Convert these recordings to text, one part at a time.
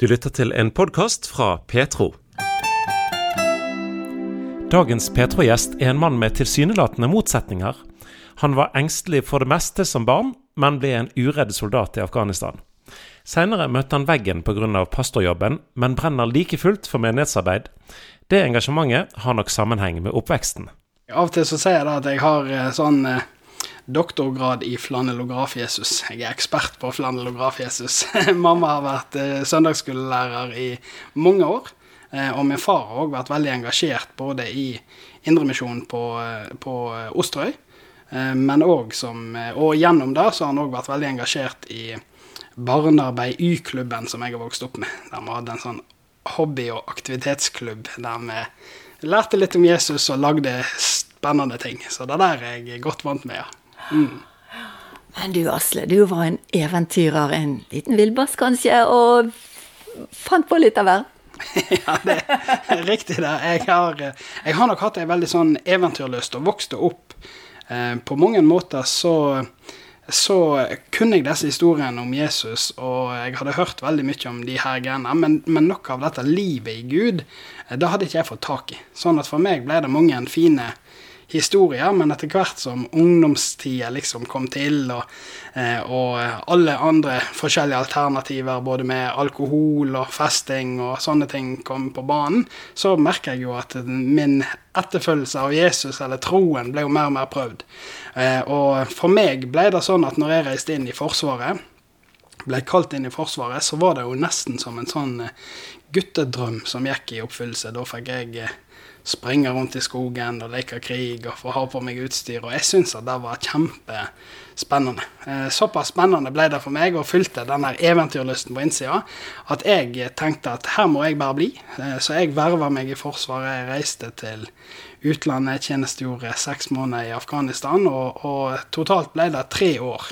Du lytter til en podkast fra Petro. Dagens Petro-gjest er en mann med tilsynelatende motsetninger. Han var engstelig for det meste som barn, men ble en uredd soldat i Afghanistan. Seinere møtte han veggen pga. pastorjobben, men brenner like fullt for menighetsarbeid. Det engasjementet har nok sammenheng med oppveksten. Av og til så sier jeg da at jeg har eh, sånn eh, doktorgrad i flanellograf-Jesus. Jeg er ekspert på flanellograf-Jesus. Mamma har vært eh, søndagsskolelærer i mange år. Eh, og min far har òg vært veldig engasjert både i Indremisjonen på, eh, på Osterøy, men òg som Og gjennom det så har han òg vært veldig engasjert i barnearbeid Y-klubben som jeg har vokst opp med. Der vi hadde en sånn hobby- og aktivitetsklubb der vi lærte litt om Jesus og lagde spennende ting. Så det der er jeg godt vant med, ja. Mm. Men du Asle, du var en eventyrer, en liten villbass kanskje, og fant på litt av hvert? ja, det er riktig det. Jeg har, jeg har nok hatt ei veldig sånn eventyrlyst og vokste opp. Eh, på mange måter så, så kunne jeg disse historiene om Jesus, og jeg hadde hørt veldig mye om de her greiene, men, men noe av dette livet i Gud, eh, det hadde ikke jeg fått tak i. Sånn at for meg ble det mange fine historier, men etter hvert som ungdomstida liksom kom til, og, eh, og, alle andre forskjellige alternativer, både med alkohol og festing og sånne ting, kom på banen, så merker jeg jo at min etterfølgelse av Jesus, eller troen, ble jo mer og mer prøvd. Eh, og for meg ble det sånn at når jeg reiste inn i Forsvaret, ble kalt inn i Forsvaret, så var det jo nesten som en sånn eh, guttedrøm som gikk i oppfyllelse. Da fikk jeg springe rundt i skogen og leke krig og få ha på meg utstyr. Og jeg syns at det var kjempespennende. Eh, såpass spennende ble det for meg og fylte den eventyrlysten på innsida at jeg tenkte at her må jeg bare bli. Eh, så jeg verva meg i Forsvaret. Jeg reiste til utlandet, tjenestegjorde seks måneder i Afghanistan, og, og totalt ble det tre år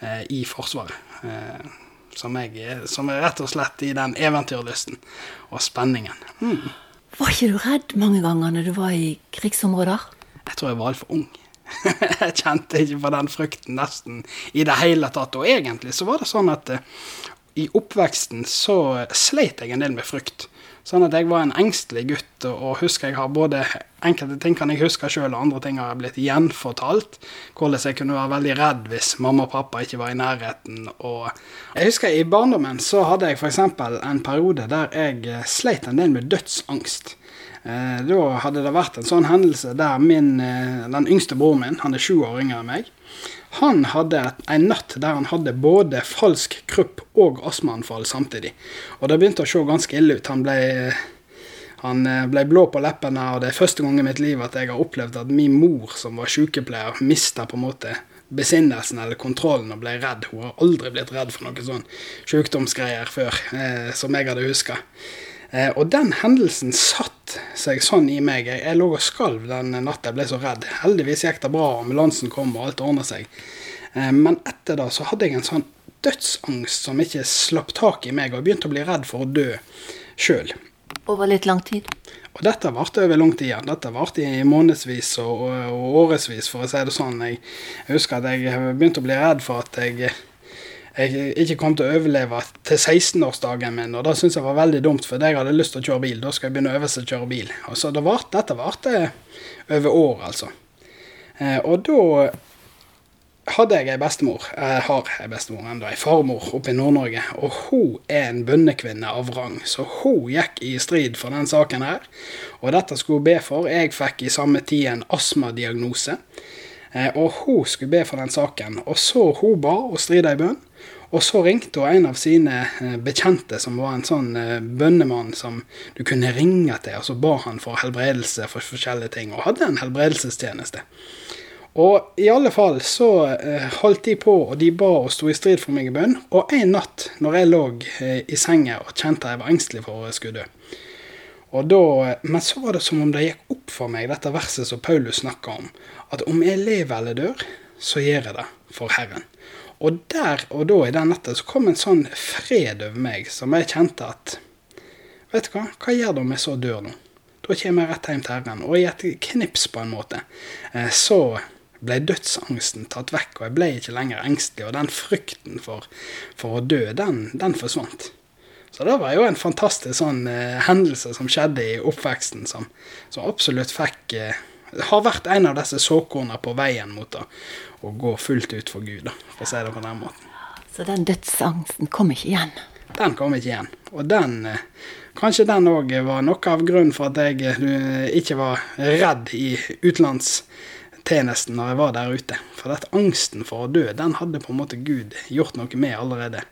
eh, i Forsvaret. Som, jeg, som er rett og slett i den eventyrlysten og spenningen. Mm. Var ikke du redd mange ganger når du var i krigsområder? Jeg tror jeg var altfor ung. jeg kjente ikke på den frykten nesten i det hele tatt. Og egentlig så var det sånn at uh, i oppveksten så sleit jeg en del med frykt. Sånn at jeg var en engstelig gutt, og husker jeg har både enkelte ting kan jeg huske sjøl, og andre ting har jeg blitt gjenfortalt. Hvordan jeg kunne være veldig redd hvis mamma og pappa ikke var i nærheten. Og jeg husker i barndommen så hadde jeg f.eks. en periode der jeg sleit en del med dødsangst. Eh, da hadde det vært en sånn hendelse der min, eh, den yngste broren min, han er sju år yngre enn meg, han hadde en natt der han hadde både falsk krupp og astmaanfall samtidig. Og det begynte å se ganske ille ut. Han ble, han eh, ble blå på leppene, og det er første gang i mitt liv at jeg har opplevd at min mor, som var sykepleier, mista på en måte besinnelsen eller kontrollen og ble redd. Hun har aldri blitt redd for noen sånn sykdomsgreier før, eh, som jeg hadde huska. Eh, og den hendelsen satt seg sånn i meg. Jeg, jeg lå og skalv den natta, jeg ble så redd. Heldigvis gikk det bra, ambulansen kom og alt ordna seg. Eh, men etter det så hadde jeg en sånn dødsangst som ikke slapp tak i meg, og jeg begynte å bli redd for å dø sjøl. Over litt lang tid? Og dette varte over lang tid. igjen. Dette varte i månedsvis og, og, og årevis, for å si det sånn. Jeg, jeg husker at jeg begynte å bli redd for at jeg jeg ikke kom til å overleve til 16-årsdagen min. Og det syntes jeg var veldig dumt, for jeg hadde lyst til å kjøre bil. Da skal jeg begynne å øve seg å kjøre bil. Og så det var, Dette varte over år, altså. Eh, og da hadde jeg ei bestemor, jeg har ei bestemor ennå, ei farmor oppe i Nord-Norge. Og hun er en bøndekvinne av rang, så hun gikk i strid for den saken her. Og dette skulle hun be for. Jeg fikk i samme tid en astmadiagnose. Eh, og hun skulle be for den saken. Og så hun ba og strida i bønn. Og så ringte hun en av sine eh, bekjente, som var en sånn eh, bønnemann som du kunne ringe til, og så ba han for helbredelse for forskjellige ting, og hadde en helbredelsestjeneste. Og i alle fall så eh, holdt de på, og de ba og sto i strid for meg i bønn. Og en natt når jeg lå i senga og kjente jeg var engstelig for å skulle dø, og da, men så var det som om det gikk opp for meg, dette verset som Paulus snakker om, at om jeg lever eller dør, så gjør jeg det for Herren. Og der og da i den natta så kom en sånn fred over meg som jeg kjente at Vet du hva, hva gjør det om jeg så dør nå? Da kommer jeg rett hjem til Herren. Og i et knips, på en måte, eh, så ble dødsangsten tatt vekk, og jeg ble ikke lenger engstelig. Og den frykten for, for å dø, den, den forsvant. Så det var jo en fantastisk sånn eh, hendelse som skjedde i oppveksten, som, som absolutt fikk eh, Har vært en av disse såkornene på veien mot å, å gå fullt ut for Gud, da, for å si det på den måten. Så den dødsangsten kom ikke igjen? Den kom ikke igjen. Og den eh, Kanskje den òg var noe av grunnen for at jeg eh, ikke var redd i utenlandstjenesten når jeg var der ute. For at angsten for å dø, den hadde på en måte Gud gjort noe med allerede.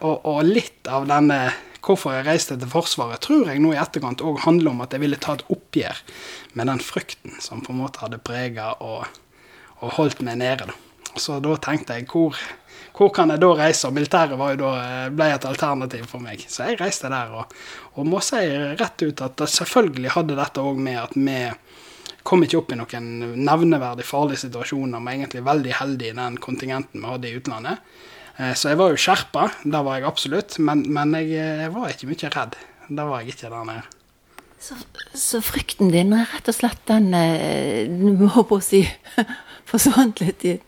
Og, og litt av denne hvorfor jeg reiste til Forsvaret, tror jeg nå i etterkant òg handler om at jeg ville ta et oppgjør med den frykten som på en måte hadde prega og, og holdt meg nede. da. Så da tenkte jeg hvor hvor kan jeg da reise? Og militæret da, eh, ble et alternativ for meg. Så jeg reiste der, og, og må si rett ut at selvfølgelig hadde dette òg med at vi kom ikke opp i noen nevneverdig farlige situasjoner. men egentlig veldig heldige i den kontingenten vi hadde i utlandet. Eh, så jeg var jo skjerpa, det var jeg absolutt. Men, men jeg, jeg, var ikke mye redd. Det var jeg ikke der nede. Så, så frykten din er rett og slett den eh, Du må på å si forsvant litt i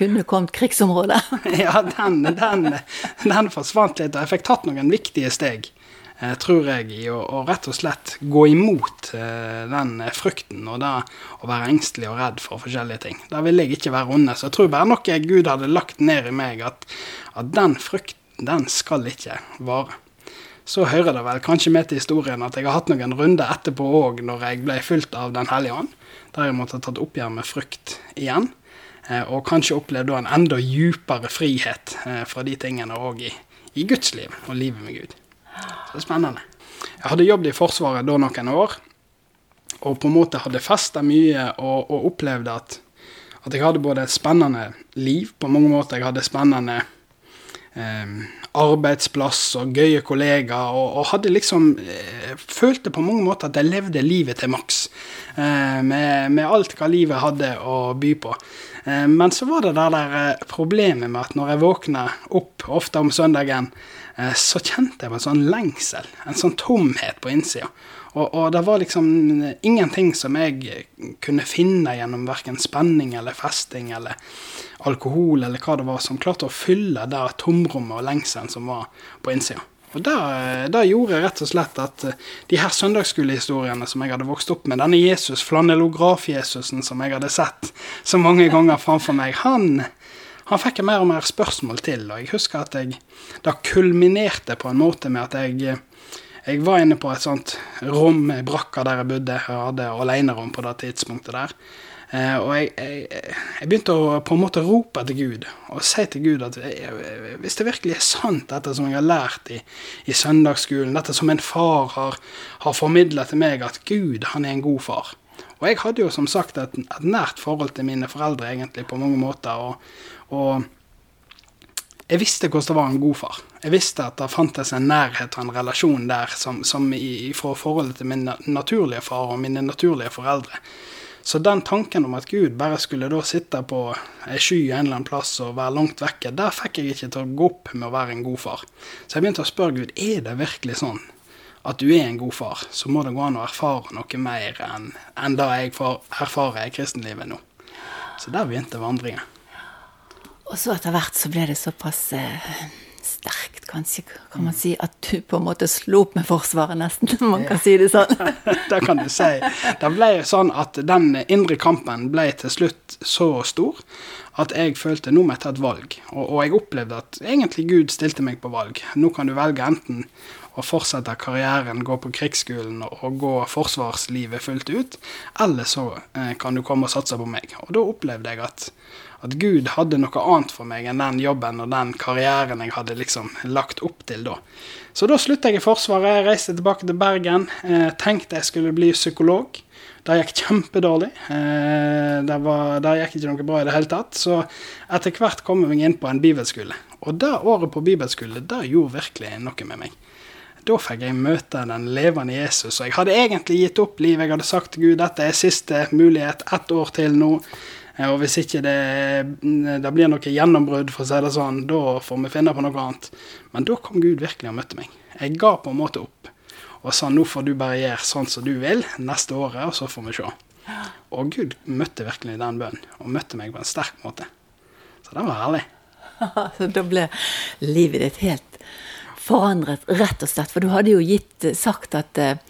kunne kommet krigsområde. ja, den, den, den, forsvant litt. Og jeg fikk tatt noen viktige steg, eh, tror jeg, i å, å, rett og slett gå imot eh, den frykten og det å være engstelig og redd for forskjellige ting. Da vil jeg ikke være onde. Så jeg tror bare noe Gud hadde lagt ned i meg, at, at den frykten, den skal ikke vare. Så hører det vel kanskje med til historien at jeg har hatt noen runder etterpå òg, når jeg ble fulgt av Den hellige ånd, der jeg måtte ha tatt oppgjør med frykt igjen. Eh, og kanskje opplevd en enda djupere frihet eh, fra de tingene òg i, i Guds liv og livet med Gud. Så spennende. Jeg hadde jobbet i Forsvaret da noen år, og på en måte hadde festa mye og, og opplevd at, at, jeg hadde både et spennende liv på mange måter. Jeg hadde spennende eh, arbeidsplass og gøye kollegaer, og, og, hadde liksom eh, Følte på mange måter at jeg levde livet til maks. Eh, med, med, alt hva livet hadde å by på. Eh, men så var det det der eh, problemet med at når jeg våkna opp, ofte om søndagen, så kjente jeg på en sånn lengsel, en sånn tomhet på innsida. Og, og, det var liksom ingenting som jeg kunne finne gjennom verken spenning eller festing eller alkohol eller hva det var, som klarte å fylle det tomrommet og lengselen som var på innsida. Og det, gjorde gjorde rett og slett at eh, de her søndagsskolehistoriene som jeg hadde vokst opp med, denne Jesus, flanellograf-Jesusen som jeg hadde sett så mange ganger framfor meg, han, han fikk jeg mer og mer spørsmål til. Og jeg husker at jeg da kulminerte på en måte med at jeg jeg var inne på et sånt rom i brakka der jeg bodde. Jeg hadde alenerom på det tidspunktet der. Eh, og jeg, jeg, jeg, begynte å på en måte rope til Gud og si til Gud at hvis det virkelig er sant, dette som jeg har lært i, i søndagsskolen, dette som en far har, har formidla til meg, at Gud, han er en god far. Og jeg hadde jo som sagt et, et nært forhold til mine foreldre egentlig på mange måter. og, og jeg visste hvordan det var en god far. Jeg visste at det fantes en nærhet og en relasjon der som, som i, fra forholdet til min naturlige far og mine naturlige foreldre. Så den tanken om at Gud bare skulle da sitte på ei sky en eller annen plass og være langt vekke, der fikk jeg ikke til å gå opp med å være en god far. Så jeg begynte å spørre Gud er det virkelig sånn at du er en god far, så må det gå an å erfare noe mer enn, enn det jeg erfarer i kristenlivet nå. Så der begynte vandringen. Og så etter hvert så ble det såpass eh, sterkt, kanskje, kan man si, at du på en måte slo opp med Forsvaret, nesten. om Man kan si det sånn. det kan du si. Det ble sånn at den indre kampen ble til slutt så stor at jeg følte nå må jeg ta et valg. Og, og, jeg opplevde at egentlig Gud stilte meg på valg. Nå kan du velge enten å fortsette karrieren, gå på krigsskolen og, gå forsvarslivet fullt ut, eller så eh, kan du komme og satse på meg. Og da opplevde jeg at at Gud hadde noe annet for meg enn den jobben og den karrieren jeg hadde liksom lagt opp til da. Så da slutta jeg i Forsvaret, reiste tilbake til Bergen, eh, tenkte jeg skulle bli psykolog. Det gikk kjempedårlig. Eh, det, var, det, gikk ikke noe bra i det hele tatt. Så etter hvert kom jeg inn på en bibelskole. Og det året på bibelskole, det gjorde virkelig noe med meg. Da fikk jeg møte den levende Jesus. Og jeg hadde egentlig gitt opp livet. Jeg hadde sagt til Gud dette er siste mulighet, ett år til nå. Og hvis ikke det, det blir noe gjennombrudd, for å si det sånn, da får vi finne på noe annet. Men da kom Gud virkelig og møtte meg. Jeg ga på en måte opp og sa nå får du bare gjøre sånn som du vil neste året, og så får vi se. Og Gud møtte virkelig den bønnen, og møtte meg på en sterk måte. Så det var herlig. Så da ble livet ditt helt forandret, rett og slett? For du hadde jo gitt, sagt at, eh,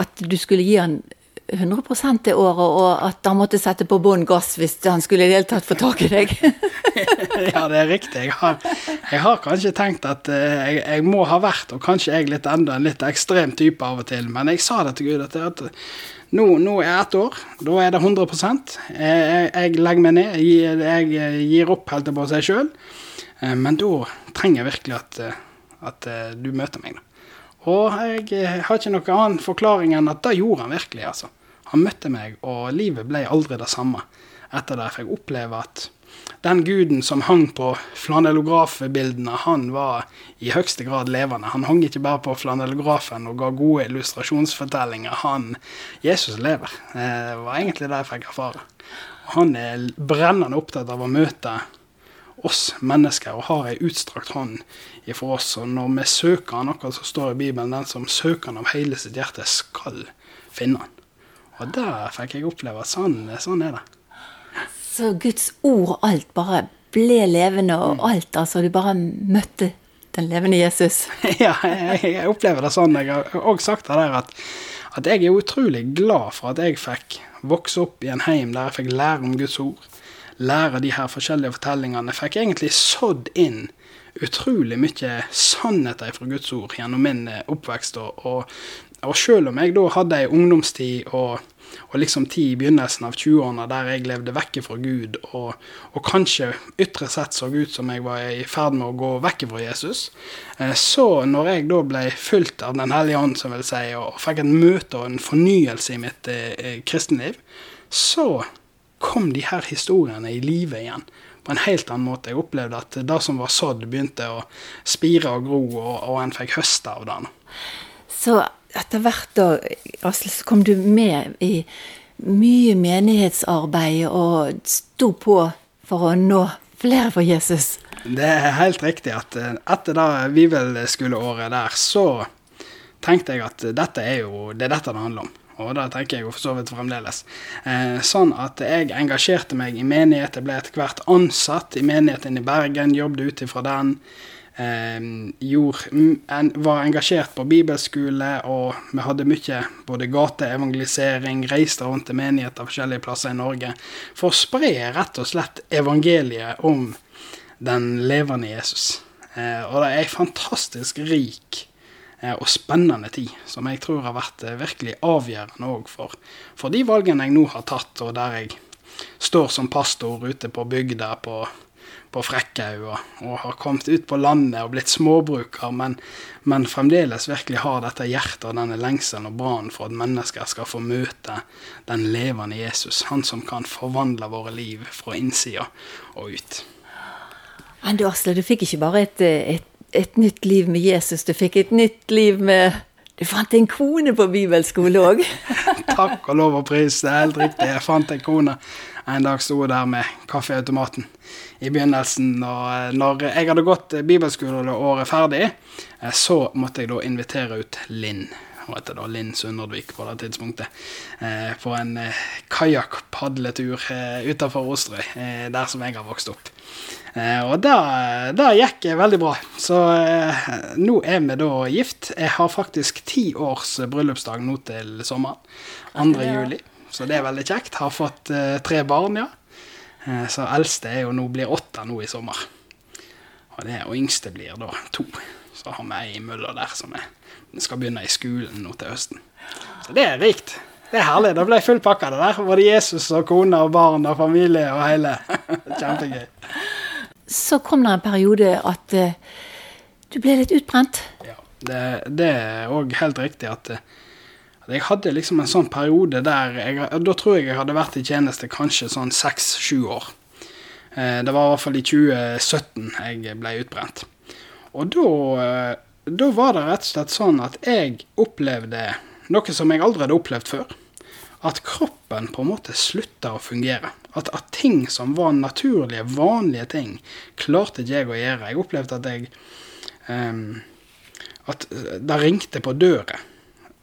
at du skulle gi han 100 det året, og at han måtte sette på bånn gass hvis han skulle i det hele tatt få tak i deg. ja, det er riktig. Jeg har, jeg har kanskje tenkt at uh, jeg, jeg, må ha vært, og kanskje jeg litt enda en litt ekstrem type av og til, men jeg sa det til Gud at, at nå, nå, er jeg ett år, da er det 100 Jeg, jeg legger meg ned, jeg, jeg gir opp, helt på seg sjøl. Uh, men da trenger jeg virkelig at, at du møter meg. da. Og jeg har ikke noen annen forklaring enn at det gjorde han virkelig, altså. Han møtte meg, og livet ble aldri det samme etter det. jeg jeg oppleve at den guden som hang på flanellografbildene, han var i høyeste grad levende. Han hang ikke bare på flanellografen og ga gode illustrasjonsfortellinger. Han, Jesus lever. Det var egentlig det jeg fikk erfare. Han er brennende opptatt av å møte oss mennesker og har ei utstrakt hånd for oss. Og når vi søker han, akkurat som står i Bibelen, den som søker han av hele sitt hjerte, skal finne han. Og der fikk jeg oppleve at sånn, sånn er det. Så Guds ord og alt bare ble levende, og mm. alt, altså du bare møtte den levende Jesus? ja, jeg, jeg, opplever det sånn. Jeg har òg sagt det der at, at jeg er utrolig glad for at jeg fikk vokse opp i en heim der jeg fikk lære om Guds ord. Lære de her forskjellige fortellingene. Jeg fikk egentlig sådd inn utrolig mye sannheter fra Guds ord gjennom min oppvekst. Og, og og selv om jeg da hadde ei ungdomstid og, og, liksom tid i begynnelsen av 20-årene der jeg levde vekk fra Gud, og, og, kanskje ytre sett så ut som jeg var i ferd med å gå vekk fra Jesus, eh, så når jeg da ble fulgt av Den hellige ånd, som vil si, og fikk et møte og en fornyelse i mitt eh, kristenliv, så kom de her historiene i live igjen på en helt annen måte. Jeg opplevde at det som var sådd, begynte å spire og gro, og, og en fikk høste av det. Så etter hvert da, Asle, så kom du med i mye menighetsarbeid og sto på for å nå flere for Jesus. Det er helt riktig at etter da bibelskoleåret der, så tenkte jeg at dette er jo det er dette det handler om. Og det tenker jeg jo for så vidt fremdeles. Eh, sånn at jeg engasjerte meg i menighet. Jeg ble etter hvert ansatt i menigheten i Bergen, jobbet ut ifra den. Eh, gjorde, var engasjert på bibelskole, og vi hadde mye både gateevangelisering, reiste rundt til menigheter forskjellige plasser i Norge for å spre rett og slett evangeliet om den levende Jesus. Eh, og det er ei fantastisk rik eh, og spennende tid, som jeg tror har vært eh, virkelig avgjørende òg for, for de valgene jeg nå har tatt, og der jeg står som pastor ute på bygda på på Frekkhaug og, og, har kommet ut på landet og blitt småbruker, men, men fremdeles virkelig har dette hjertet og denne lengselen og brannen for at mennesker skal få møte den levende Jesus, han som kan forvandle våre liv fra innsida og ut. Men du Asle, du fikk ikke bare et, et, et nytt liv med Jesus, du fikk et nytt liv med du fant en kone på bibelskole òg. Takk og lov og pris, det er helt riktig. Jeg fant en kone. En dag sto jeg der med kaffeautomaten i begynnelsen. Og eh, når jeg hadde gått bibelskoleåret ferdig, eh, så måtte jeg da invitere ut Linn. Hun heter da Linn Sunderdvik på det tidspunktet. Eh, på en eh, kajakkpadletur eh, utafor Osterøy, eh, der som jeg har vokst opp. Eh, og det, gikk veldig bra. Så eh, nå er vi da gift. Jeg har faktisk ti års bryllupsdag nå til sommeren. 2. juli. Så det er veldig kjekt. Har fått tre barn, ja. Eh, så eldste er jo nå blir åtte nå i sommer. Og, det, og yngste blir da to. Så har vi ei mølla der som er, skal begynne i skolen nå til høsten. Så det er rikt. Det er herlig. Det ble full pakke, det der. Både Jesus og kone og barn og familie og hele. Kjempegøy. Så kom det en periode at uh, du ble litt utbrent. Ja, det, det er òg helt riktig at uh, jeg hadde liksom en sånn periode der jeg, Da tror jeg jeg hadde vært i tjeneste kanskje sånn seks-sju år. Eh, det var i hvert fall i 2017 jeg ble utbrent. Og eh, da var det rett og slett sånn at jeg opplevde noe som jeg aldri hadde opplevd før. At kroppen på en måte slutta å fungere. At, at, ting som var naturlige, vanlige ting, klarte ikke jeg å gjøre. Jeg opplevde at jeg um, At det ringte på døra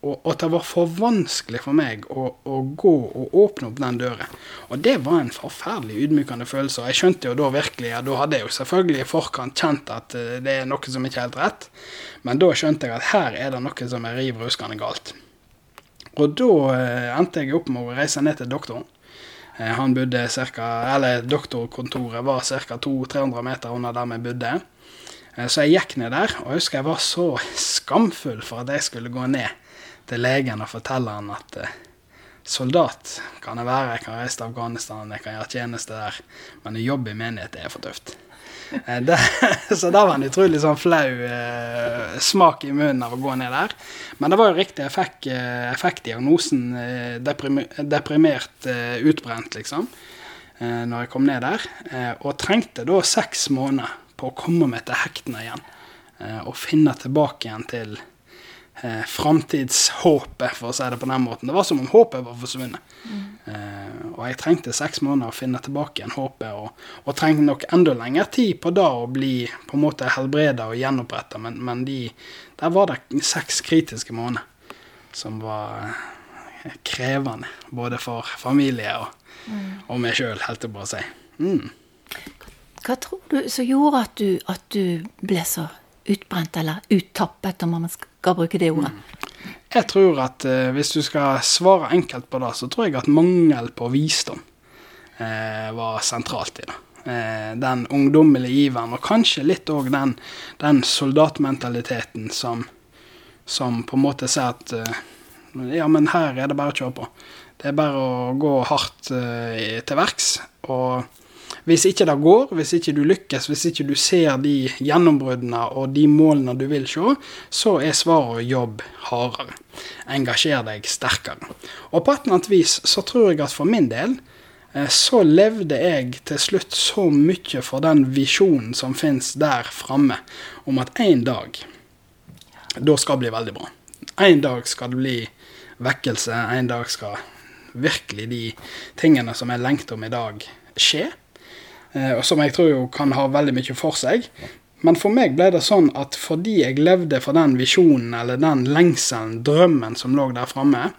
og, og det var for vanskelig for meg å, å, gå og åpne opp den døren. Og det var en forferdelig ydmykende følelse. Og jeg skjønte jo da virkelig ja, Da hadde jeg jo selvfølgelig i forkant kjent at uh, det er noe som ikke er helt rett. Men da skjønte jeg at her er det noe som er riv ruskende galt. Og da uh, endte jeg opp med å reise ned til doktoren. Uh, han bodde cirka, eller Doktorkontoret var ca. 200-300 meter under der vi bodde. Eh, så jeg gikk ned der, og jeg husker jeg var så skamfull for at jeg skulle gå ned til legen og fortelle han at eh, soldat kan jeg være, jeg kan reise til Afghanistan, jeg kan gjøre tjeneste der, men å jobbe i menighet er for tøft. Eh, det, så det var en utrolig sånn flau eh, smak i munnen av å gå ned der. Men det var jo riktig. Jeg fikk, jeg fikk diagnosen eh, deprimert, deprimert eh, utbrent, liksom, når jeg kom ned der. og trengte da seks måneder på å komme meg til hektene igjen. Eh, og finne tilbake igjen til eh, framtidshåpet, for å si det på den måten. Det var som om håpet var forsvunnet. Mm. Eh, og jeg trengte seks måneder å finne tilbake igjen håpet, og, og trengte nok enda lengre tid på da å bli på en måte helbreda og gjenoppretta, men, men de, der var det seks kritiske måneder som var eh, krevende, både for familie og, mm. og meg sjøl, helt til å si. Mm. Hva tror du som gjorde at du, at du ble så utbrent, eller uttappet, om man skal bruke det ordet? Mm. Jeg tror at eh, hvis du skal svare enkelt på det, så tror jeg at mangel på visdom eh, var sentralt i det. Eh, den ungdommelige iveren, og kanskje litt òg den, den, soldatmentaliteten som, som, på en måte sier at ja, men her er det bare å kjøre på. Det er bare å gå hardt til verks. Og hvis ikke det går, hvis ikke du lykkes, hvis ikke du ser de gjennombruddene og de målene du vil se, så er svaret å jobbe hardere. Engasjer deg sterkere. Og på et eller annet vis så tror jeg at for min del eh, så levde jeg til slutt så mye for den visjonen som finnes der framme, om at en dag da skal det bli veldig bra. En dag skal det bli vekkelse. En dag skal virkelig de tingene som jeg lengter om i dag, skje. Eh, og som jeg tror jo kan ha veldig mye for seg. Men for meg ble det sånn at fordi jeg levde for den visjonen eller den lengselen, drømmen som lå der framme,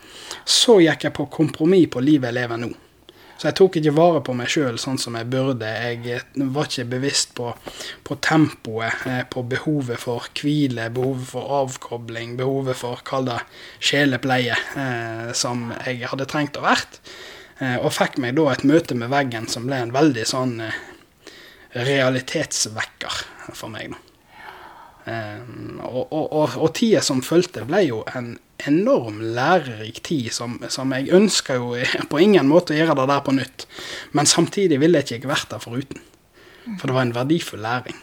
så gikk jeg på kompromiss på livet jeg lever nå. Så jeg tok ikke vare på meg sjøl sånn som jeg burde. Jeg var ikke bevisst på, på tempoet, eh, på behovet for hvile, behovet for avkobling, behovet for, kall det, sjelepleie, eh, som jeg hadde trengt å vært. Eh, og fikk meg da et møte med veggen som ble en veldig sånn eh, realitetsvekker for meg. da. Um, og, og, og, og, tida som fulgte, ble jo en enorm lærerik tid, som, som jeg ønska jo på ingen måte å gjøre det der på nytt. Men samtidig ville jeg ikke vært der foruten. For det var en verdifull læring.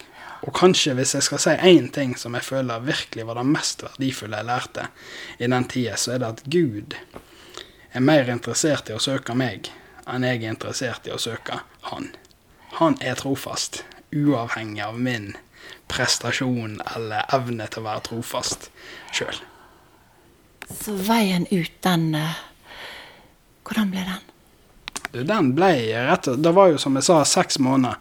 Og kanskje hvis jeg skal si én ting som jeg føler virkelig var det mest verdifulle jeg lærte i den tida, så er det at Gud er mer interessert i å søke meg enn jeg er interessert i å søke han. Han er trofast, uavhengig av min prestasjon eller evne til å være trofast sjøl. Så veien ut, den eh, Hvordan ble den? Den ble rett og Det var jo, som jeg sa, seks måneder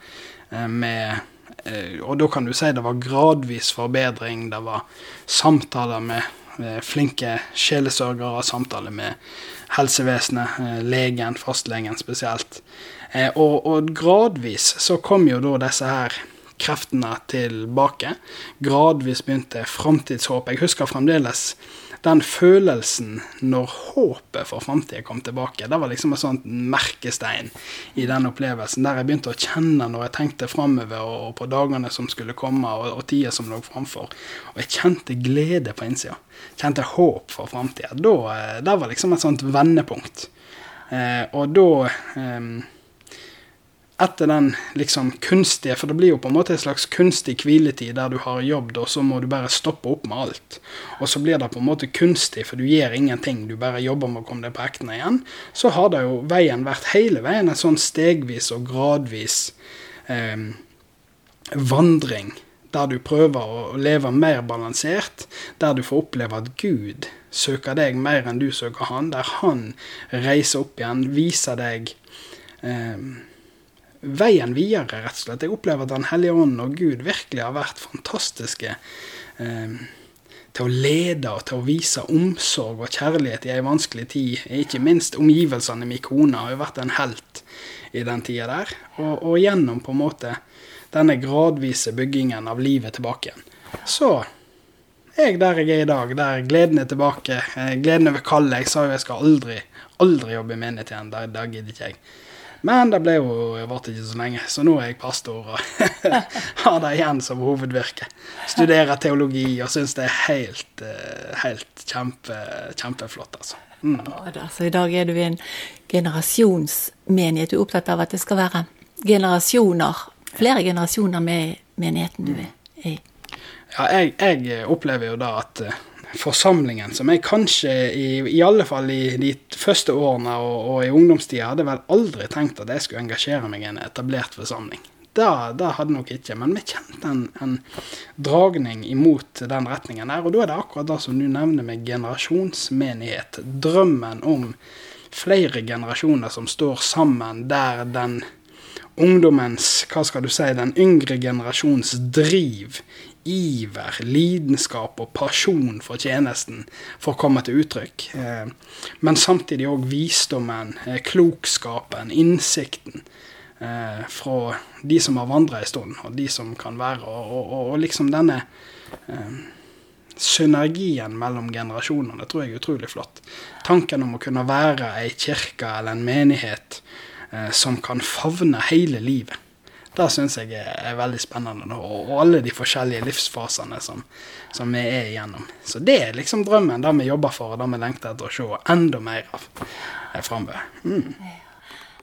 eh, med eh, Og da kan du si det var gradvis forbedring. Det var samtaler med flinke sjelesørgere, samtaler med helsevesenet, eh, legen, fastlegen spesielt. Eh, og, og, gradvis så kom jo da disse her kreftene tilbake. Gradvis begynte framtidshåp. Jeg husker fremdeles den følelsen når håpet for framtida kom tilbake, det var liksom en sånn merkestein i den opplevelsen. Der jeg begynte å kjenne når jeg tenkte framover og, på dagene som skulle komme, og, og tida som lå framfor. Og jeg kjente glede på innsida. Kjente håp for framtida. Eh, det var liksom et sånt vendepunkt. Eh, og da eh, etter den liksom kunstige For det blir jo på en måte en slags kunstig hviletid der du har jobbet, og så må du bare stoppe opp med alt. Og så blir det på en måte kunstig, for du gjør ingenting. Du bare jobber med å komme deg på hektene igjen. Så har det jo veien vært hele veien en sånn stegvis og gradvis eh, vandring. Der du prøver å leve mer balansert, der du får oppleve at Gud søker deg mer enn du søker Han, der Han reiser opp igjen, viser deg eh, veien videre, rett og slett. Jeg opplever at Den hellige ånd og Gud virkelig har vært fantastiske eh, til å lede og til å vise omsorg og kjærlighet i ei vanskelig tid. Ikke minst omgivelsene. Min kone har jo vært en helt i den tida der. Og, og, gjennom på en måte denne gradvise byggingen av livet tilbake igjen. Så jeg der jeg er i dag, der gleden er tilbake. Eh, gleden over kallet. Jeg sa jo jeg skal aldri, aldri jobbe i menighet igjen. Det, det gidder ikke jeg. Men det ble jo, varte ikke så lenge, så nå er jeg pastor og har det igjen som hovedvirke. Studerer teologi og syns det er helt, eh, helt kjempe, kjempeflott, altså. Mm. Så I dag er du i en generasjonsmenighet. Du er opptatt av at det skal være generasjoner, flere generasjoner med menigheten du er i. Ja, jeg, jeg opplever jo da at eh, forsamlingen, som jeg kanskje i, i alle fall i de første årene og, og i ungdomstida hadde vel aldri tenkt at jeg skulle engasjere meg i en etablert forsamling. Det, det hadde nok ikke, men vi kjente en, en, dragning imot den retningen der. Og da er det akkurat det som du nevner med generasjonsmenighet. Drømmen om flere generasjoner som står sammen, der den ungdommens, hva skal du si, den yngre generasjons driv iver, lidenskap og pasjon for tjenesten får komme til uttrykk. Eh, men samtidig òg visdommen, eh, klokskapen, innsikten eh, fra de som har vandra en stund, og de som kan være. Og, og, og liksom denne synergien mellom generasjonene tror jeg er utrolig flott. Tanken om å kunne være ei kirke eller en menighet som kan favne hele livet. Det syns jeg er, veldig spennende. Og, alle de forskjellige livsfasene som, som, vi er igjennom. Så det er liksom drømmen, det vi jobber for, og det vi lengter etter å se enda mer av framover. Mm.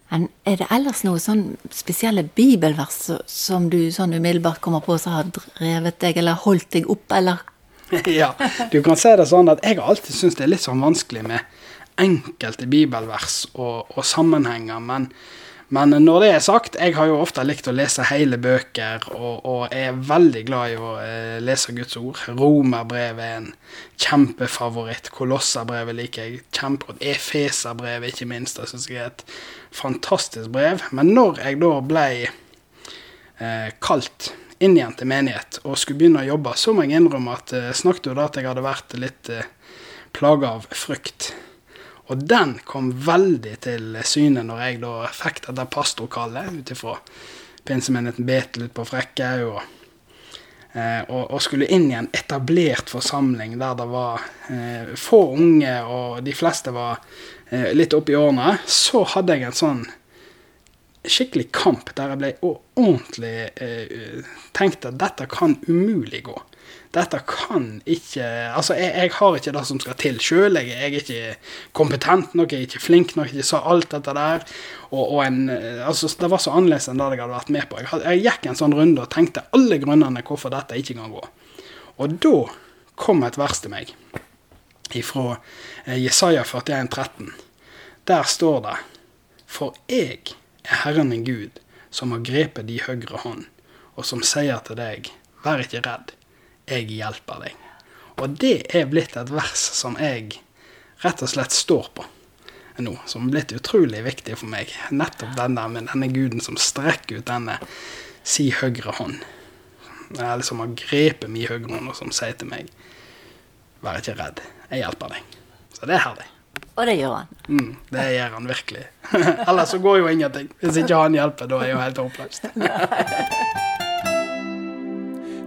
Men er det ellers noen sånn spesielle bibelvers som du sånn umiddelbart kommer på som har drevet deg, eller holdt deg opp, eller? ja, du kan se det sånn at jeg har alltid syntes det er litt sånn vanskelig med enkelte bibelvers og, og sammenhenger, men men når det er sagt, jeg har jo ofte likt å lese hele bøker, og, og er veldig glad i å eh, lese Guds ord. Romerbrevet er en kjempefavoritt. Kolosserbrevet liker jeg kjempegodt. Efeserbrevet, ikke minst. Det syns jeg er et fantastisk brev. Men når jeg da ble eh, kalt inn igjen til menighet og skulle begynne å jobbe, så må jeg innrømme at eh, snakket jo da at jeg hadde vært litt eh, plaga av frykt. Og den kom veldig til syne når jeg da fikk dette pastorkallet ut ifra pinsemenigheten Betel ute på Frekkhaug. Og, eh, og, og, skulle inn i en etablert forsamling der det var eh, få unge, og de fleste var eh, litt oppi årene, så hadde jeg en sånn skikkelig kamp der jeg ble ordentlig eh, tenkt at dette kan umulig gå dette kan ikke Altså, jeg, jeg har ikke det som skal til sjøl. Jeg, jeg, er ikke kompetent nok, jeg er ikke flink nok, jeg sa alt dette der. Og, og en, altså, det var så annerledes enn det jeg hadde vært med på. Jeg, jeg gikk en sånn runde og tenkte alle grunnene hvorfor dette ikke kan gå. Og da kom et vers til meg ifra eh, Jesaja 41, 13. Der står det For jeg er Herren din Gud, som har grepet de høyre hånd, og som sier til deg, vær ikke redd 'Jeg hjelper deg'. Og det er blitt et vers som jeg rett og slett står på nå, som er blitt utrolig viktig for meg. Nettopp den der med denne guden som strekker ut denne si høyre hånd. Eller som har grepet min høyre hånd, og som sier til meg 'Vær ikke redd, jeg hjelper deg'. Så det er herlig. Og det gjør han. Mm, det gjør han virkelig. Ellers så går jo ingenting. Hvis ikke han hjelper, da er jeg jo helt håpløst.